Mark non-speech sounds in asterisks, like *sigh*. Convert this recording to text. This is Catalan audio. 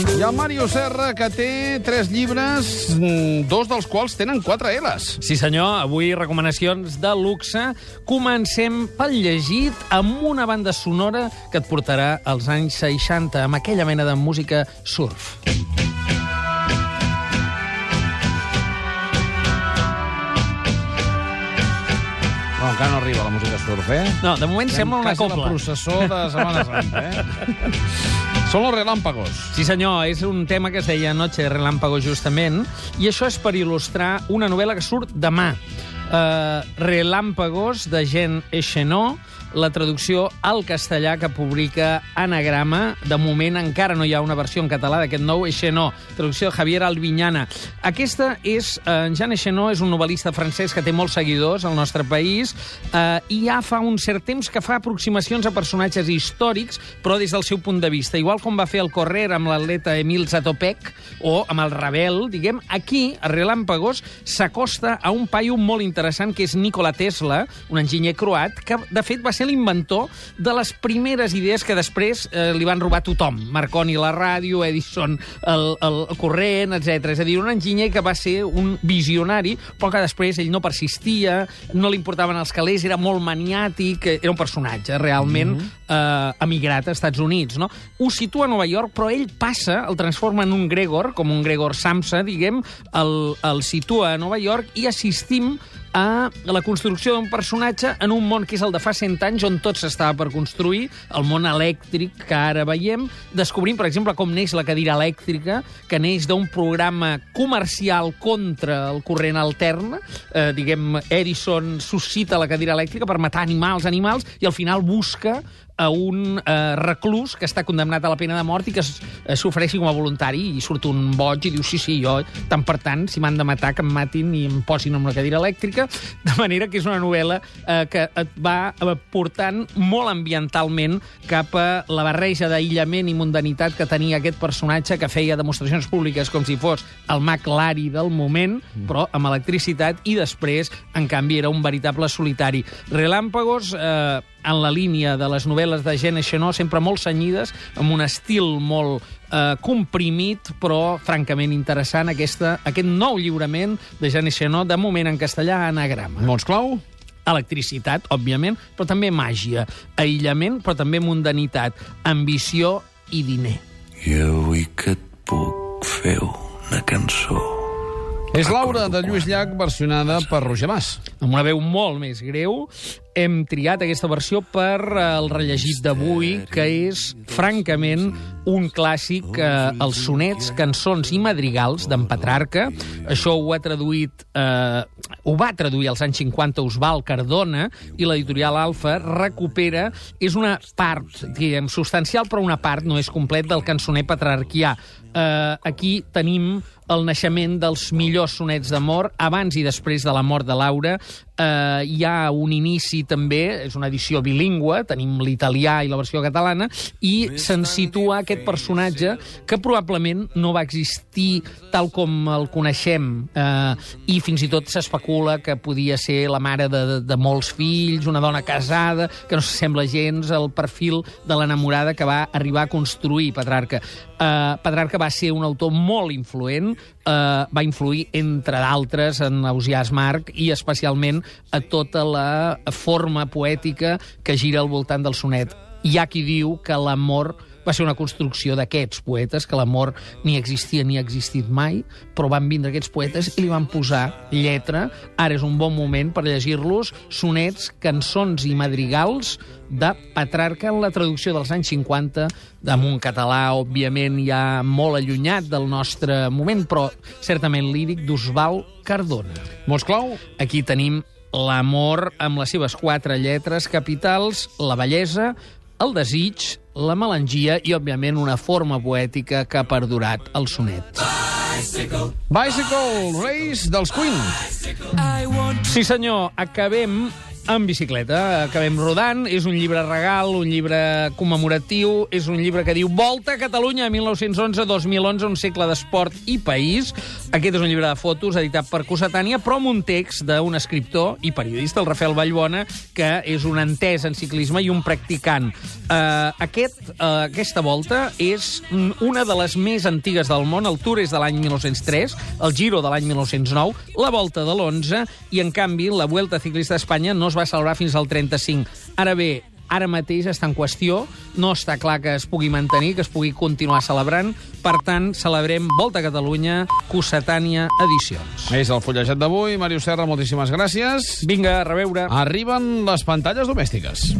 I el Mario Serra, que té tres llibres, mm, dos dels quals tenen quatre L's. Sí, senyor, avui recomanacions de luxe. Comencem pel llegit amb una banda sonora que et portarà als anys 60, amb aquella mena de música surf. Bueno, encara no arriba la música surf, eh? No, de moment sembla una copla. la processó de Setmana Santa, eh? *laughs* Són los relámpagos. Sí, senyor, és un tema que es deia Noche de Relámpago, justament, i això és per il·lustrar una novel·la que surt demà. Uh, Relámpagos, de Jean Echenot, la traducció al castellà que publica Anagrama. De moment encara no hi ha una versió en català d'aquest nou Echenot, traducció de Javier Albinyana. Aquesta és... Uh, Jean Echenot és un novel·lista francès que té molts seguidors al nostre país uh, i ja fa un cert temps que fa aproximacions a personatges històrics, però des del seu punt de vista. Igual com va fer el Correr amb l'atleta Emil Zatopek o amb el Rebel, diguem, aquí, a Relámpagos, s'acosta a un paio molt interessant que és Nikola Tesla, un enginyer croat, que de fet va ser l'inventor de les primeres idees que després eh, li van robar tothom. Marconi la ràdio, Edison el, el, el corrent, etc. És a dir, un enginyer que va ser un visionari, però que després ell no persistia, no li importaven els calés, era molt maniàtic, era un personatge realment mm -hmm. eh, emigrat a Estats Units. No? Ho situa a Nova York, però ell passa, el transforma en un Gregor, com un Gregor Samsa, diguem, el, el situa a Nova York i assistim a la construcció d'un personatge en un món que és el de fa 100 anys, on tot s'estava per construir, el món elèctric que ara veiem. Descobrim, per exemple, com neix la cadira elèctrica, que neix d'un programa comercial contra el corrent altern. Eh, diguem, Edison suscita la cadira elèctrica per matar animals, animals, i al final busca a un eh, reclús que està condemnat a la pena de mort i que eh, s'ofereixi com a voluntari. I surt un boig i diu sí, sí, jo, tant per tant, si m'han de matar, que em matin i em posin amb una cadira elèctrica, *laughs* de manera que és una novel·la eh, que et va eh, portant molt ambientalment cap a la barreja d'aïllament i mundanitat que tenia aquest personatge que feia demostracions públiques com si fos el mag Lari del moment, però amb electricitat, i després, en canvi, era un veritable solitari. Relàmpagos, eh, en la línia de les novel·les de Jean Echenot, sempre molt senyides, amb un estil molt eh, comprimit, però francament interessant, aquesta, aquest nou lliurament de Jean Echenot, de moment en castellà, anagrama. Mots clau? Electricitat, òbviament, però també màgia, aïllament, però també mundanitat, ambició i diner. I avui que et puc fer una cançó. És Laura, de Lluís Llach, versionada per Roger Mas. amb una veu molt més greu, hem triat aquesta versió per eh, el rellegit d'avui, que és, francament, un clàssic, eh, els sonets, cançons i madrigals d'en Petrarca. Això ho ha traduït, eh, ho va traduir als anys 50 Osval Cardona, i l'editorial Alfa recupera, és una part, diguem, substancial, però una part, no és complet, del cançoner petrarquià. Eh, aquí tenim el naixement dels millors sonets d'amor abans i després de la mort de Laura. Eh, hi ha un inici també, és una edició bilingüe, tenim l'italià i la versió catalana, i se'n situa aquest personatge que probablement no va existir tal com el coneixem, eh, i fins i tot s'especula que podia ser la mare de, de, de molts fills, una dona casada, que no s'assembla gens al perfil de l'enamorada que va arribar a construir Petrarca. Eh, Petrarca va ser un autor molt influent, eh, va influir, entre d'altres, en Ausiàs Marc i especialment a tota la forma poètica que gira al voltant del sonet. Hi ha qui diu que l'amor va ser una construcció d'aquests poetes, que l'amor ni existia ni ha existit mai, però van vindre aquests poetes i li van posar lletra. Ara és un bon moment per llegir-los sonets, cançons i madrigals de Petrarca en la traducció dels anys 50 amb un català, òbviament, ja molt allunyat del nostre moment, però certament líric d'Osval Cardona. Mots clau? Aquí tenim l'amor amb les seves quatre lletres capitals, la bellesa, el desig, la melangia i, òbviament, una forma poètica que ha perdurat el sonet. Bicycle Race dels Queen. Sí, senyor, acabem en bicicleta. Acabem rodant, és un llibre regal, un llibre commemoratiu, és un llibre que diu Volta a Catalunya 1911-2011, un segle d'esport i país. Aquest és un llibre de fotos editat per Cossetània, però amb un text d'un escriptor i periodista, el Rafael Vallbona, que és un entès en ciclisme i un practicant. Uh, aquest, uh, aquesta volta és una de les més antigues del món. El Tour és de l'any 1903, el Giro de l'any 1909, la volta de l'11, i en canvi la Vuelta Ciclista d'Espanya no es va celebrar fins al 35. Ara bé, ara mateix està en qüestió, no està clar que es pugui mantenir, que es pugui continuar celebrant, per tant, celebrem Volta a Catalunya, Cossetània Edicions. És el fullejat d'avui. Màrius Serra, moltíssimes gràcies. Vinga, a reveure. Arriben les pantalles domèstiques.